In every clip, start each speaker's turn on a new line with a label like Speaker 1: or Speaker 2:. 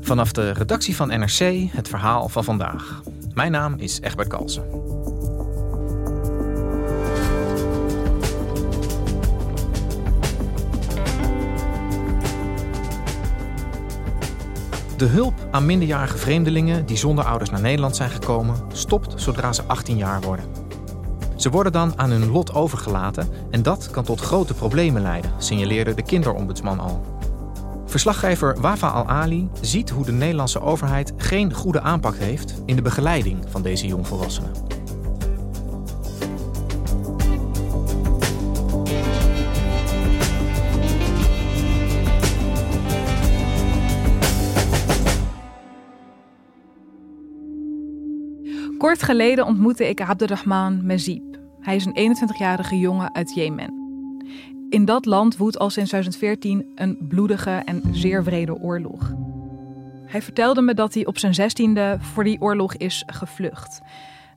Speaker 1: Vanaf de redactie van NRC het verhaal van vandaag. Mijn naam is Egbert Kalsen. De hulp aan minderjarige vreemdelingen die zonder ouders naar Nederland zijn gekomen, stopt zodra ze 18 jaar worden. Ze worden dan aan hun lot overgelaten en dat kan tot grote problemen leiden, signaleerde de kinderombudsman al. Verslaggever Wafa Al-Ali ziet hoe de Nederlandse overheid geen goede aanpak heeft in de begeleiding van deze jongvolwassenen.
Speaker 2: Kort geleden ontmoette ik Abdurrahman Mezib. Hij is een 21-jarige jongen uit Jemen. In dat land woedt al sinds 2014 een bloedige en zeer wrede oorlog. Hij vertelde me dat hij op zijn zestiende voor die oorlog is gevlucht.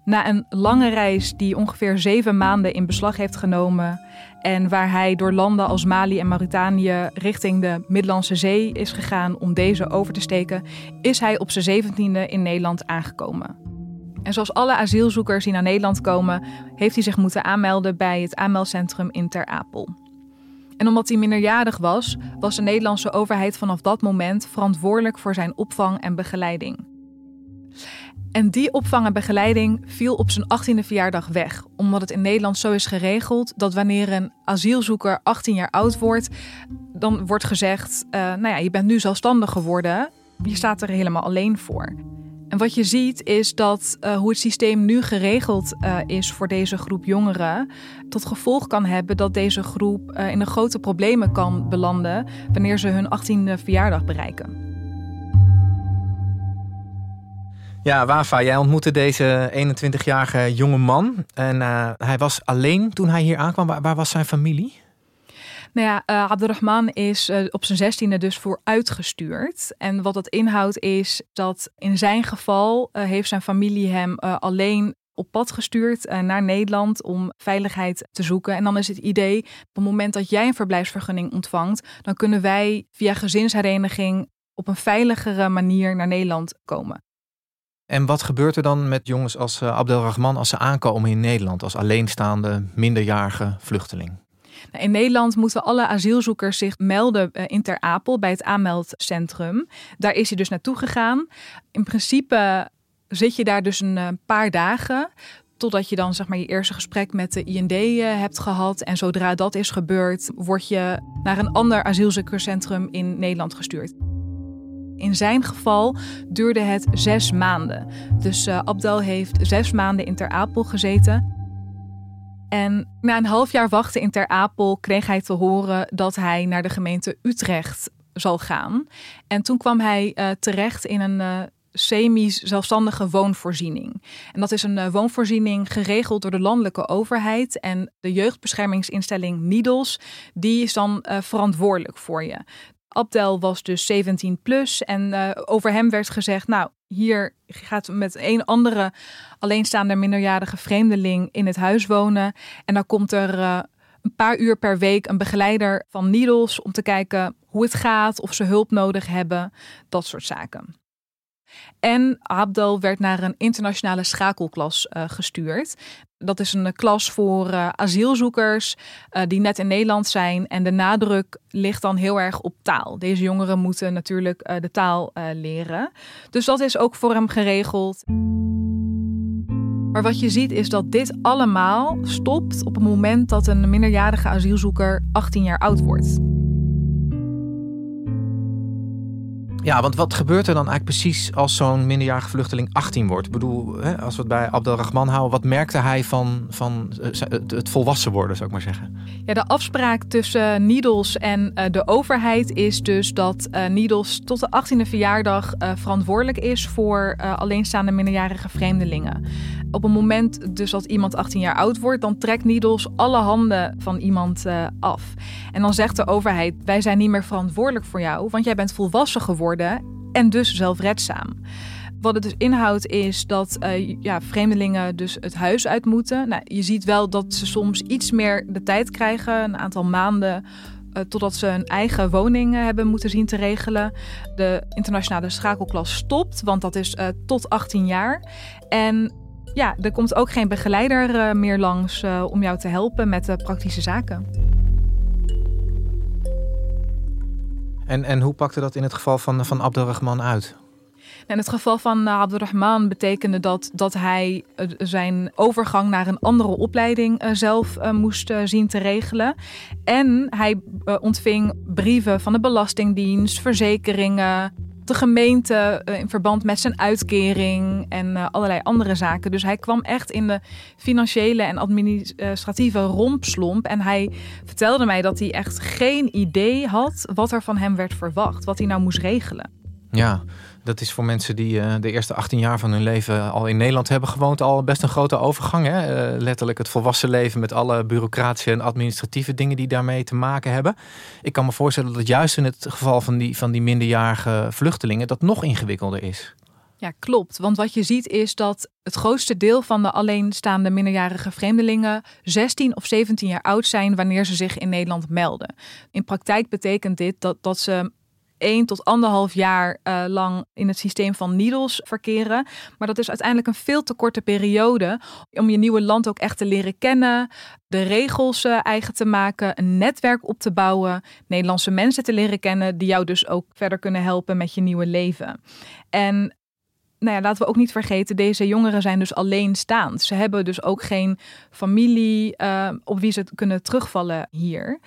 Speaker 2: Na een lange reis die ongeveer zeven maanden in beslag heeft genomen en waar hij door landen als Mali en Mauritanië richting de Middellandse Zee is gegaan om deze over te steken, is hij op zijn zeventiende in Nederland aangekomen. En zoals alle asielzoekers die naar Nederland komen, heeft hij zich moeten aanmelden bij het aanmeldcentrum in Ter Apel. En omdat hij minderjarig was, was de Nederlandse overheid vanaf dat moment verantwoordelijk voor zijn opvang en begeleiding. En die opvang en begeleiding viel op zijn 18e verjaardag weg, omdat het in Nederland zo is geregeld dat wanneer een asielzoeker 18 jaar oud wordt, dan wordt gezegd: uh, Nou ja, je bent nu zelfstandig geworden, je staat er helemaal alleen voor. En wat je ziet is dat uh, hoe het systeem nu geregeld uh, is voor deze groep jongeren, tot gevolg kan hebben dat deze groep uh, in grote problemen kan belanden wanneer ze hun 18e verjaardag bereiken.
Speaker 1: Ja, Wafa, jij ontmoette deze 21-jarige jonge man. En hij was alleen toen hij hier aankwam. Waar, waar was zijn familie?
Speaker 2: Nou ja, uh, Abdurrahman is uh, op zijn zestiende dus voor uitgestuurd. En wat dat inhoudt is dat in zijn geval uh, heeft zijn familie hem alleen op pad gestuurd naar Nederland om veiligheid te zoeken. En dan is het idee, op het moment dat jij een verblijfsvergunning ontvangt, dan kunnen wij via gezinshereniging op een veiligere manier naar Nederland komen.
Speaker 1: En wat gebeurt er dan met jongens als Abdelrahman als ze aankomen in Nederland als alleenstaande minderjarige vluchteling?
Speaker 2: Nou, in Nederland moeten alle asielzoekers zich melden eh, in Ter Apel bij het aanmeldcentrum. Daar is hij dus naartoe gegaan. In principe zit je daar dus een eh, paar dagen. Totdat je dan zeg maar je eerste gesprek met de IND eh, hebt gehad. En zodra dat is gebeurd, word je naar een ander asielzoekerscentrum in Nederland gestuurd. In zijn geval duurde het zes maanden. Dus uh, Abdel heeft zes maanden in Ter Apel gezeten. En na een half jaar wachten in Ter Apel kreeg hij te horen dat hij naar de gemeente Utrecht zal gaan. En toen kwam hij uh, terecht in een uh, semi-zelfstandige woonvoorziening. En dat is een uh, woonvoorziening geregeld door de landelijke overheid. En de jeugdbeschermingsinstelling Niedels, die is dan verantwoordelijk voor je. Abdel was dus 17 plus en over hem werd gezegd, nou, hier gaat met een andere alleenstaande minderjarige vreemdeling in het huis wonen. En dan komt er uh, een paar uur per week een begeleider van Needles om te kijken hoe het gaat, of ze hulp nodig hebben, dat soort zaken. En Abdel werd naar een internationale schakelklas uh, gestuurd. Dat is een klas voor uh, asielzoekers uh, die net in Nederland zijn. En de nadruk ligt dan heel erg op taal. Deze jongeren moeten natuurlijk de taal leren. Dus dat is ook voor hem geregeld. Maar wat je ziet is dat dit allemaal stopt op het moment dat een minderjarige asielzoeker 18 jaar oud wordt.
Speaker 1: Ja, want wat gebeurt er dan eigenlijk precies als zo'n minderjarige vluchteling 18 wordt? Ik bedoel, hè, als we het bij Abdelrahman houden, wat merkte hij van, van eh, het volwassen worden, zou ik maar zeggen?
Speaker 2: Ja, de afspraak tussen Needles en uh, de overheid is dus dat Needles tot de 18e verjaardag verantwoordelijk is voor alleenstaande minderjarige vreemdelingen. Op het moment dus dat iemand 18 jaar oud wordt, dan trekt Needles alle handen van iemand af. En dan zegt de overheid: Wij zijn niet meer verantwoordelijk voor jou, want jij bent volwassen geworden en dus zelfredzaam. Wat het dus inhoudt is dat uh, ja, vreemdelingen dus het huis uit moeten. Nou, je ziet wel dat ze soms iets meer de tijd krijgen, een aantal maanden, uh, totdat ze een eigen woning hebben moeten zien te regelen. De internationale schakelklas stopt, want dat is tot 18 jaar. En ja, er komt ook geen begeleider meer langs om jou te helpen met de praktische zaken.
Speaker 1: En, en hoe pakte dat in het geval van, van Abdelrahman uit?
Speaker 2: In het geval van Abdelrahman betekende dat dat hij zijn overgang naar een andere opleiding zelf moest zien te regelen. En hij ontving brieven van de Belastingdienst, verzekeringen, de gemeente in verband met zijn uitkering en allerlei andere zaken. Dus hij kwam echt in de financiële en administratieve rompslomp. En hij vertelde mij dat hij echt geen idee had wat er van hem werd verwacht, wat hij nou moest regelen.
Speaker 1: Ja, dat is voor mensen die uh, de eerste 18 jaar van hun leven al in Nederland hebben gewoond, al best een grote overgang. Hè? Uh, letterlijk het volwassen leven met alle bureaucratische en administratieve dingen die daarmee te maken hebben. Ik kan me voorstellen dat juist in het geval van die, van die minderjarige vluchtelingen dat nog ingewikkelder is.
Speaker 2: Ja, klopt. Want wat je ziet is dat het grootste deel van de alleenstaande minderjarige vreemdelingen 16 of 17 jaar oud zijn wanneer ze zich in Nederland melden. In praktijk betekent dit dat, dat ze 1 tot anderhalf jaar uh, lang in het systeem van Needles verkeren. Maar dat is uiteindelijk een veel te korte periode om je nieuwe land ook echt te leren kennen, de regels uh, eigen te maken, een netwerk op te bouwen, Nederlandse mensen te leren kennen die jou dus ook verder kunnen helpen met je nieuwe leven. En nou ja, laten we ook niet vergeten, deze jongeren zijn dus alleenstaand. Ze hebben dus ook geen familie uh, op wie ze kunnen terugvallen hier.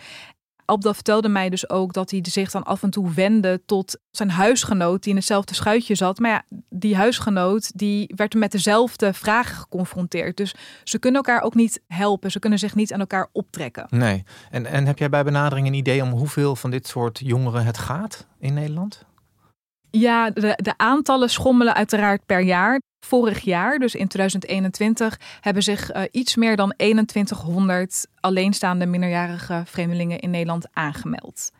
Speaker 2: Abdel vertelde mij dus ook dat hij zich dan af en toe wendde tot zijn huisgenoot die in hetzelfde schuitje zat. Maar ja, die huisgenoot die werd met dezelfde vragen geconfronteerd. Dus ze kunnen elkaar ook niet helpen. Ze kunnen zich niet aan elkaar optrekken.
Speaker 1: Nee. En, en heb jij bij benadering een idee om hoeveel van dit soort jongeren het gaat in Nederland?
Speaker 2: Ja, de, de aantallen schommelen uiteraard per jaar. Vorig jaar, dus in 2021, hebben zich uh, iets meer dan 2100 alleenstaande minderjarige vreemdelingen in Nederland aangemeld.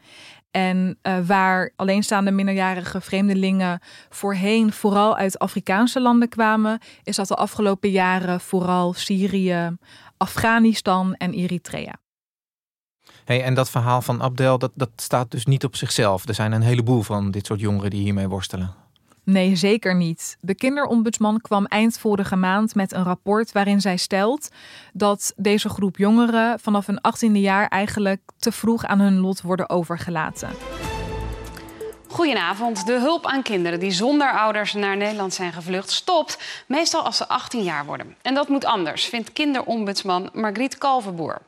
Speaker 2: En uh, waar alleenstaande minderjarige vreemdelingen voorheen vooral uit Afrikaanse landen kwamen, is dat de afgelopen jaren vooral Syrië, Afghanistan en Eritrea.
Speaker 1: Hey, en dat verhaal van Abdel, dat, dat staat dus niet op zichzelf. Er zijn een heleboel van dit soort jongeren die hiermee worstelen.
Speaker 2: Nee, zeker niet. De kinderombudsman kwam eind vorige maand met een rapport waarin zij stelt dat deze groep jongeren vanaf hun 18e jaar eigenlijk te vroeg aan hun lot worden overgelaten.
Speaker 3: Goedenavond. De hulp aan kinderen die zonder ouders naar Nederland zijn gevlucht stopt meestal als ze 18 jaar worden. En dat moet anders, vindt kinderombudsman Margriet Kalverboer.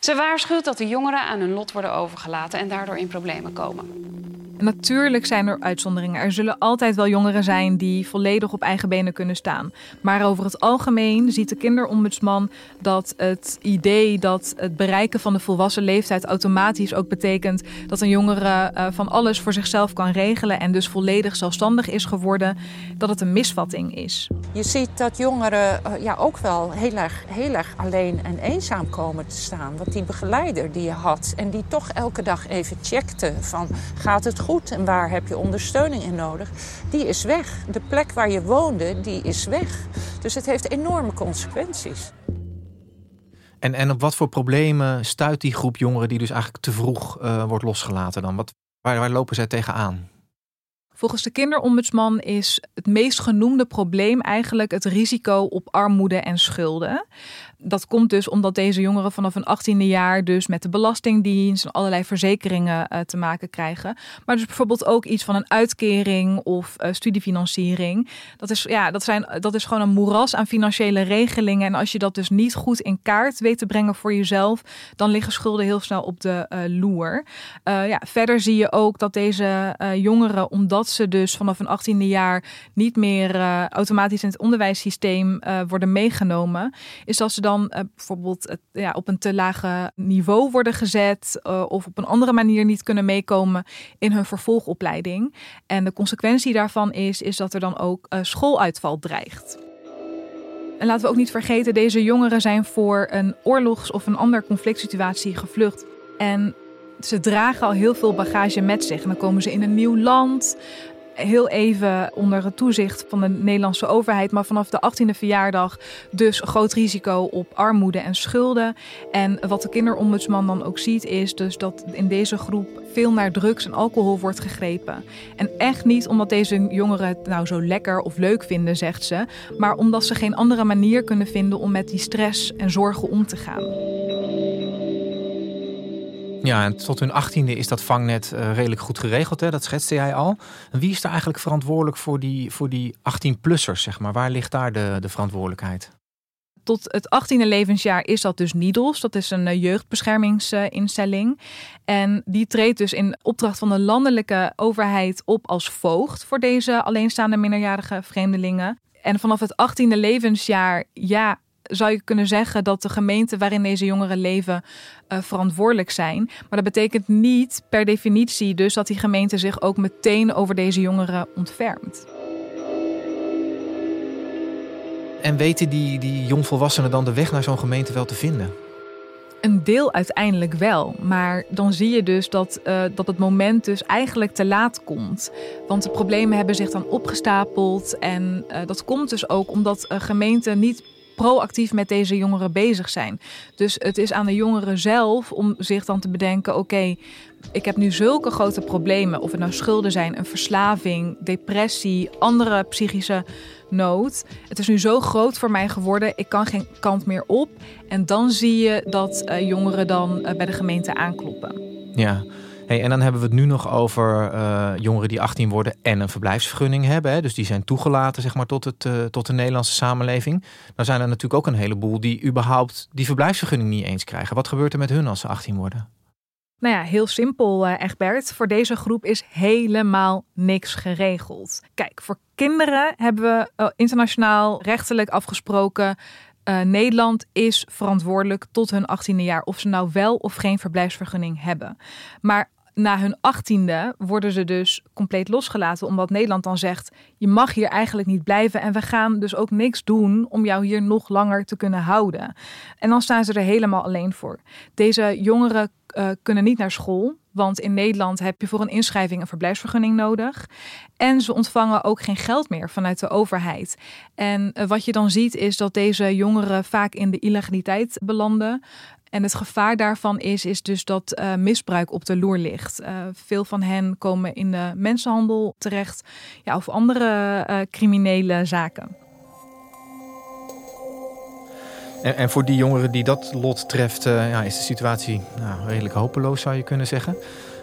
Speaker 3: Ze waarschuwt dat de jongeren aan hun lot worden overgelaten en daardoor in problemen komen.
Speaker 2: Natuurlijk zijn er uitzonderingen. Er zullen altijd wel jongeren zijn die volledig op eigen benen kunnen staan. Maar over het algemeen ziet de kinderombudsman dat het idee dat het bereiken van de volwassen leeftijd automatisch ook betekent dat een jongere uh, van alles voor zichzelf kan regelen en dus volledig zelfstandig is geworden, dat het een misvatting is.
Speaker 4: Je ziet dat jongeren uh, ja, ook wel heel erg, heel erg alleen en eenzaam komen te staan. Want die begeleider die je had en die toch elke dag even checkte van gaat het goed? Goed en waar heb je ondersteuning in nodig, die is weg. De plek waar je woonde, die is weg. Dus het heeft enorme consequenties.
Speaker 1: En, en op wat voor problemen stuit die groep jongeren die dus eigenlijk te vroeg uh, wordt losgelaten dan? Wat, waar, waar lopen zij tegenaan?
Speaker 2: Volgens de kinderombudsman is het meest genoemde probleem eigenlijk het risico op armoede en schulden. Dat komt dus omdat deze jongeren vanaf hun 18e jaar dus met de Belastingdienst en allerlei verzekeringen uh, te maken krijgen. Maar dus bijvoorbeeld ook iets van een uitkering of uh, studiefinanciering. Dat is, ja, dat, zijn, dat is gewoon een moeras aan financiële regelingen. En als je dat dus niet goed in kaart weet te brengen voor jezelf, dan liggen schulden heel snel op de uh, loer. ja, verder zie je ook dat deze jongeren, omdat ze dus vanaf hun 18e jaar niet meer automatisch in het onderwijssysteem worden meegenomen, is dat ze dan uh, bijvoorbeeld ja, op een te lage niveau worden gezet uh, of op een andere manier niet kunnen meekomen in hun vervolgopleiding. En de consequentie daarvan is, is dat er dan ook uh, schooluitval dreigt. En laten we ook niet vergeten, deze jongeren zijn voor een oorlogs- of een ander conflict situatie gevlucht. En ze dragen al heel veel bagage met zich. En dan komen ze in een nieuw land heel even onder het toezicht van de Nederlandse overheid. Maar vanaf de 18e verjaardag dus groot risico op armoede en schulden. En wat de kinderombudsman dan ook ziet is dus dat in deze groep veel naar drugs en alcohol wordt gegrepen. En echt niet omdat deze jongeren het nou zo lekker of leuk vinden, zegt ze. Maar omdat ze geen andere manier kunnen vinden om met die stress en zorgen om te gaan.
Speaker 1: Ja, en tot hun achttiende is dat vangnet uh, redelijk goed geregeld. Hè? Dat schetste jij al. Wie is daar eigenlijk verantwoordelijk voor die, voor die 18-plussers? Zeg maar? Waar ligt daar de, de verantwoordelijkheid?
Speaker 2: Tot het 18e levensjaar is dat dus NIDELS. Dat is een uh, jeugdbeschermingsinstelling. en die treedt dus in opdracht van de landelijke overheid op als voogd voor deze alleenstaande minderjarige vreemdelingen. En vanaf het 18e levensjaar, ja, zou je kunnen zeggen dat de gemeenten waarin deze jongeren leven uh, verantwoordelijk zijn. Maar dat betekent niet per definitie dus dat die gemeente zich ook meteen over deze jongeren ontfermt.
Speaker 1: En weten die, die jongvolwassenen dan de weg naar zo'n gemeente wel te vinden?
Speaker 2: Een deel uiteindelijk wel, maar dan zie je dus dat, uh, dat het moment dus eigenlijk te laat komt. Want de problemen hebben zich dan opgestapeld en uh, dat komt dus ook omdat gemeenten niet proactief met deze jongeren bezig zijn. Dus het is aan de jongeren zelf om zich dan te bedenken: oké, ik heb nu zulke grote problemen. Of het nou schulden zijn, een verslaving, depressie, andere psychische nood. Het is nu zo groot voor mij geworden, ik kan geen kant meer op. En dan zie je dat uh, jongeren dan uh, bij de gemeente aankloppen.
Speaker 1: Ja. En dan hebben we het nu nog over uh, jongeren die 18 worden en een verblijfsvergunning hebben. Hè? Dus die zijn toegelaten zeg maar, tot, het, uh, tot de Nederlandse samenleving. Dan zijn er natuurlijk ook een heleboel die überhaupt die verblijfsvergunning niet eens krijgen. Wat gebeurt er met hun als ze 18 worden?
Speaker 2: Nou ja, heel simpel, uh, Egbert. Voor deze groep is helemaal niks geregeld. Kijk, voor kinderen hebben we internationaal rechtelijk afgesproken Nederland is verantwoordelijk tot hun 18e jaar of ze nou wel of geen verblijfsvergunning hebben. Maar na hun achttiende worden ze dus compleet losgelaten. Omdat Nederland dan zegt: je mag hier eigenlijk niet blijven. En we gaan dus ook niks doen om jou hier nog langer te kunnen houden. En dan staan ze er helemaal alleen voor. Deze jongeren uh, kunnen niet naar school. Want in Nederland heb je voor een inschrijving een verblijfsvergunning nodig. En ze ontvangen ook geen geld meer vanuit de overheid. En uh, wat je dan ziet is dat deze jongeren vaak in de illegaliteit belanden. En het gevaar daarvan is, is dus dat uh, misbruik op de loer ligt. Uh, veel van hen komen in de mensenhandel terecht ja, of andere uh, criminele zaken.
Speaker 1: En, en, voor die jongeren die dat lot treft, ja, is de situatie nou, redelijk hopeloos, zou je kunnen zeggen.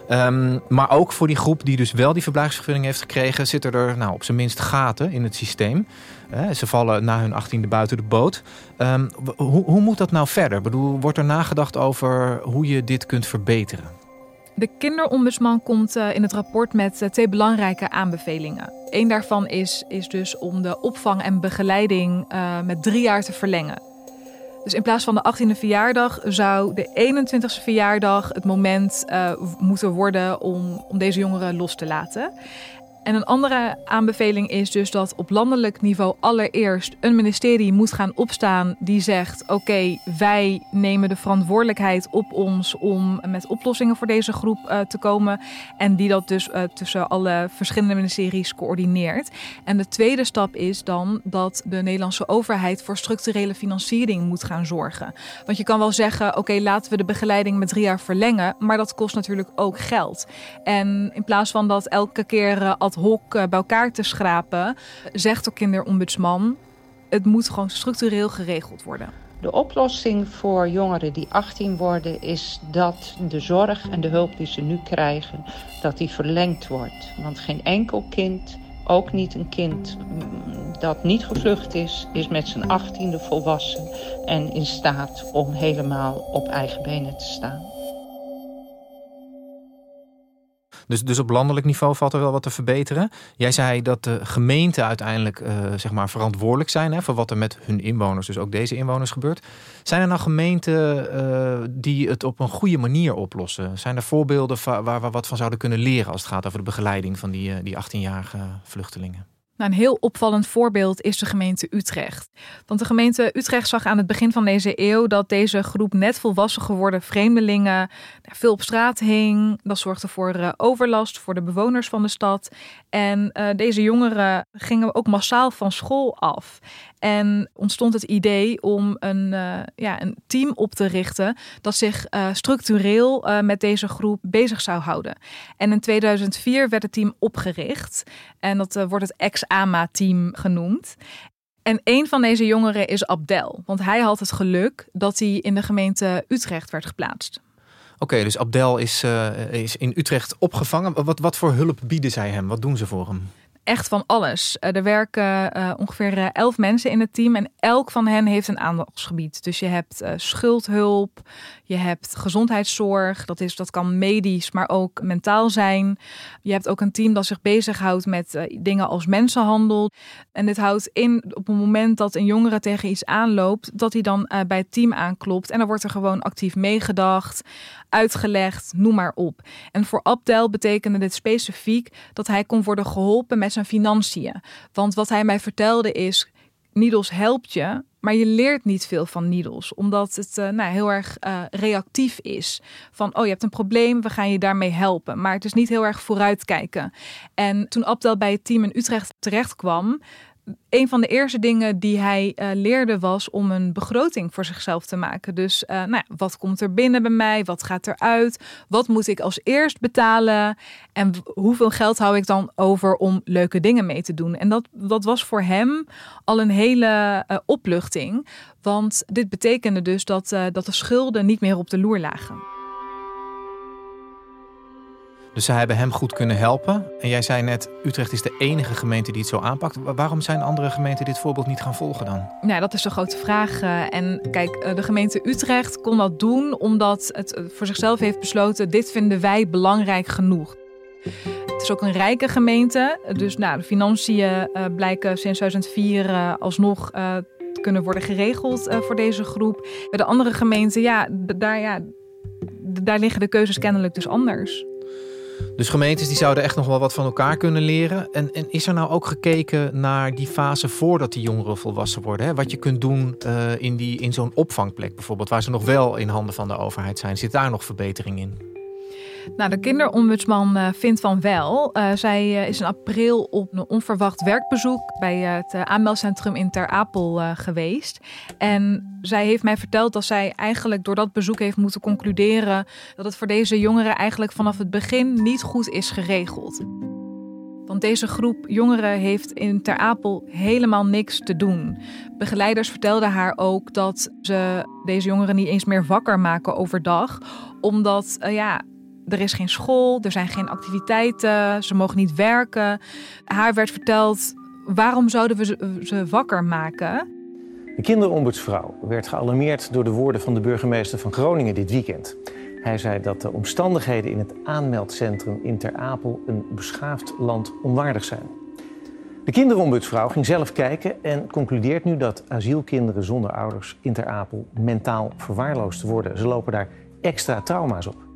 Speaker 1: Um, maar ook voor die groep die dus wel die verblijfsvergunning heeft gekregen, zitten er nou, op zijn minst gaten in het systeem. Ze vallen na hun achttiende buiten de boot. Um, hoe, hoe moet dat nou verder? Bedoel, wordt er nagedacht over hoe je dit kunt verbeteren?
Speaker 2: De kinderombudsman komt uh, in het rapport met uh, twee belangrijke aanbevelingen. Eén daarvan is, is dus om de opvang en begeleiding met drie jaar te verlengen. Dus in plaats van de 18e verjaardag zou de 21e verjaardag het moment moeten worden om, om deze jongeren los te laten. En een andere aanbeveling is dus dat op landelijk niveau allereerst een ministerie moet gaan opstaan die zegt: oké, wij nemen de verantwoordelijkheid op ons om met oplossingen voor deze groep uh, te komen. En die dat dus uh, tussen alle verschillende ministeries coördineert. En de tweede stap is dan dat de Nederlandse overheid voor structurele financiering moet gaan zorgen. Want je kan wel zeggen: oké, laten we de begeleiding met drie jaar verlengen, maar dat kost natuurlijk ook geld. En in plaats van dat elke keer uh, ad hok bij elkaar te schrapen, zegt de kinderombudsman: het moet gewoon structureel geregeld worden.
Speaker 4: De oplossing voor jongeren die 18 worden is dat de zorg en de hulp die ze nu krijgen, dat die verlengd wordt. Want geen enkel kind, ook niet een kind dat niet gevlucht is, is met zijn 18e volwassen en in staat om helemaal op eigen benen te staan.
Speaker 1: Dus, dus op landelijk niveau valt er wel wat te verbeteren. Jij zei dat de gemeenten uiteindelijk uh, zeg maar verantwoordelijk zijn hè, voor wat er met hun inwoners, dus ook deze inwoners, gebeurt. Zijn er nou gemeenten uh, die het op een goede manier oplossen? Zijn er voorbeelden waar we wat van zouden kunnen leren als het gaat over de begeleiding van die, uh, die 18-jarige vluchtelingen?
Speaker 2: Nou, een heel opvallend voorbeeld is de gemeente Utrecht. Want de gemeente Utrecht zag aan het begin van deze eeuw dat deze groep net volwassen geworden vreemdelingen veel op straat hing. Dat zorgde voor uh, overlast voor de bewoners van de stad. En uh, deze jongeren gingen ook massaal van school af. En ontstond het idee om een, uh, ja, een team op te richten dat zich uh, structureel uh, met deze groep bezig zou houden. En in 2004 werd het team opgericht. En dat wordt het ex-AMA-team genoemd. En een van deze jongeren is Abdel. Want hij had het geluk dat hij in de gemeente Utrecht werd geplaatst.
Speaker 1: Oké, dus Abdel is, is in Utrecht opgevangen. Wat, wat voor hulp bieden zij hem? Wat doen ze voor hem?
Speaker 2: Echt van alles. er werken uh, ongeveer elf mensen in het team en elk van hen heeft een aandachtsgebied. Dus je hebt schuldhulp, je hebt gezondheidszorg, dat, is, dat kan medisch, maar ook mentaal zijn. Je hebt ook een team dat zich bezighoudt met dingen als mensenhandel. En dit houdt in op het moment dat een jongere tegen iets aanloopt, dat hij dan bij het team aanklopt en dan wordt er gewoon actief meegedacht, uitgelegd, noem maar op. En voor Abdel betekende dit specifiek dat hij kon worden geholpen met zijn financiën. Want wat hij mij vertelde is, Needles helpt je, maar je leert niet veel van Needles, omdat het uh, nou, heel erg uh, reactief is. Van, oh, je hebt een probleem, we gaan je daarmee helpen. Maar het is niet heel erg vooruitkijken. En toen Abdel bij het team in Utrecht terecht kwam, een van de eerste dingen die hij uh, leerde was om een begroting voor zichzelf te maken. Dus uh, nou, wat komt er binnen bij mij? Wat gaat eruit? Wat moet ik als eerst betalen? En hoeveel geld hou ik dan over om leuke dingen mee te doen? En dat, dat was voor hem al een hele uh, opluchting. Want dit betekende dus dat, dat de schulden niet meer op de loer lagen.
Speaker 1: Dus ze hebben hem goed kunnen helpen. En jij zei net, Utrecht is de enige gemeente die het zo aanpakt. Waarom zijn andere gemeenten dit voorbeeld niet gaan volgen dan?
Speaker 2: Nou, dat is de grote vraag. Eh, en kijk, eh, de gemeente Utrecht kon dat doen omdat het eh, voor zichzelf heeft besloten: dit vinden wij belangrijk genoeg. Het is ook een rijke gemeente. Dus nou, de financiën blijken sinds 2004 alsnog te kunnen worden geregeld voor deze groep. Bij de andere gemeenten, ja, daar, ja, daar liggen de keuzes kennelijk dus anders.
Speaker 1: Dus gemeentes die zouden echt nog wel wat van elkaar kunnen leren. En, en is er nou ook gekeken naar die fase voordat die jongeren volwassen worden? Hè? Wat je kunt doen uh, in, die, in zo'n opvangplek bijvoorbeeld, waar ze nog wel in handen van de overheid zijn. Zit daar nog verbetering in?
Speaker 2: Nou, de kinderombudsman uh, vindt van wel. Uh, zij uh, is in april op een onverwacht werkbezoek bij het aanmeldcentrum in Ter Apel geweest. En zij heeft mij verteld dat zij eigenlijk door dat bezoek heeft moeten concluderen dat het voor deze jongeren eigenlijk vanaf het begin niet goed is geregeld. Want deze groep jongeren heeft in Ter Apel helemaal niks te doen. Begeleiders vertelden haar ook dat ze deze jongeren niet eens meer wakker maken overdag, omdat ja, er is geen school, er zijn geen activiteiten, ze mogen niet werken. Haar werd verteld, waarom zouden we ze, wakker maken?
Speaker 5: De kinderombudsvrouw werd gealarmeerd door de woorden van de burgemeester van Groningen dit weekend. Hij zei dat de omstandigheden in het aanmeldcentrum in Ter Apel een beschaafd land onwaardig zijn. De kinderombudsvrouw ging zelf kijken en concludeert nu dat asielkinderen zonder ouders in Ter Apel mentaal verwaarloosd worden. Ze lopen daar extra trauma's op.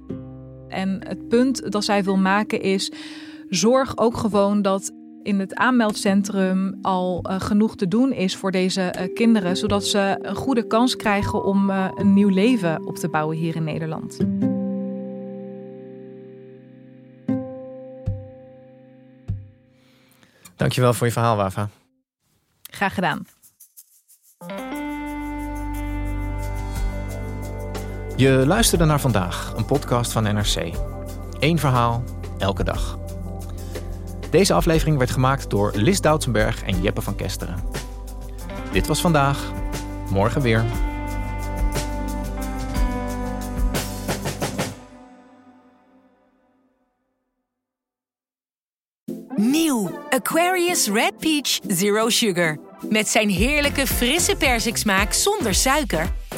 Speaker 2: En het punt dat zij wil maken is: zorg ook gewoon dat in het aanmeldcentrum al uh, genoeg te doen is voor deze uh, kinderen, zodat ze een goede kans krijgen om uh, een nieuw leven op te bouwen hier in Nederland.
Speaker 1: Dankjewel voor je verhaal, Wafa.
Speaker 2: Graag gedaan.
Speaker 1: Je luisterde naar vandaag, een podcast van NRC. Eén verhaal, elke dag. Deze aflevering werd gemaakt door Lis Doutsenberg en Jeppe van Kesteren. Dit was vandaag. Morgen weer.
Speaker 6: Nieuw Aquarius Red Peach Zero Sugar. Met zijn heerlijke frisse persiksmaak zonder suiker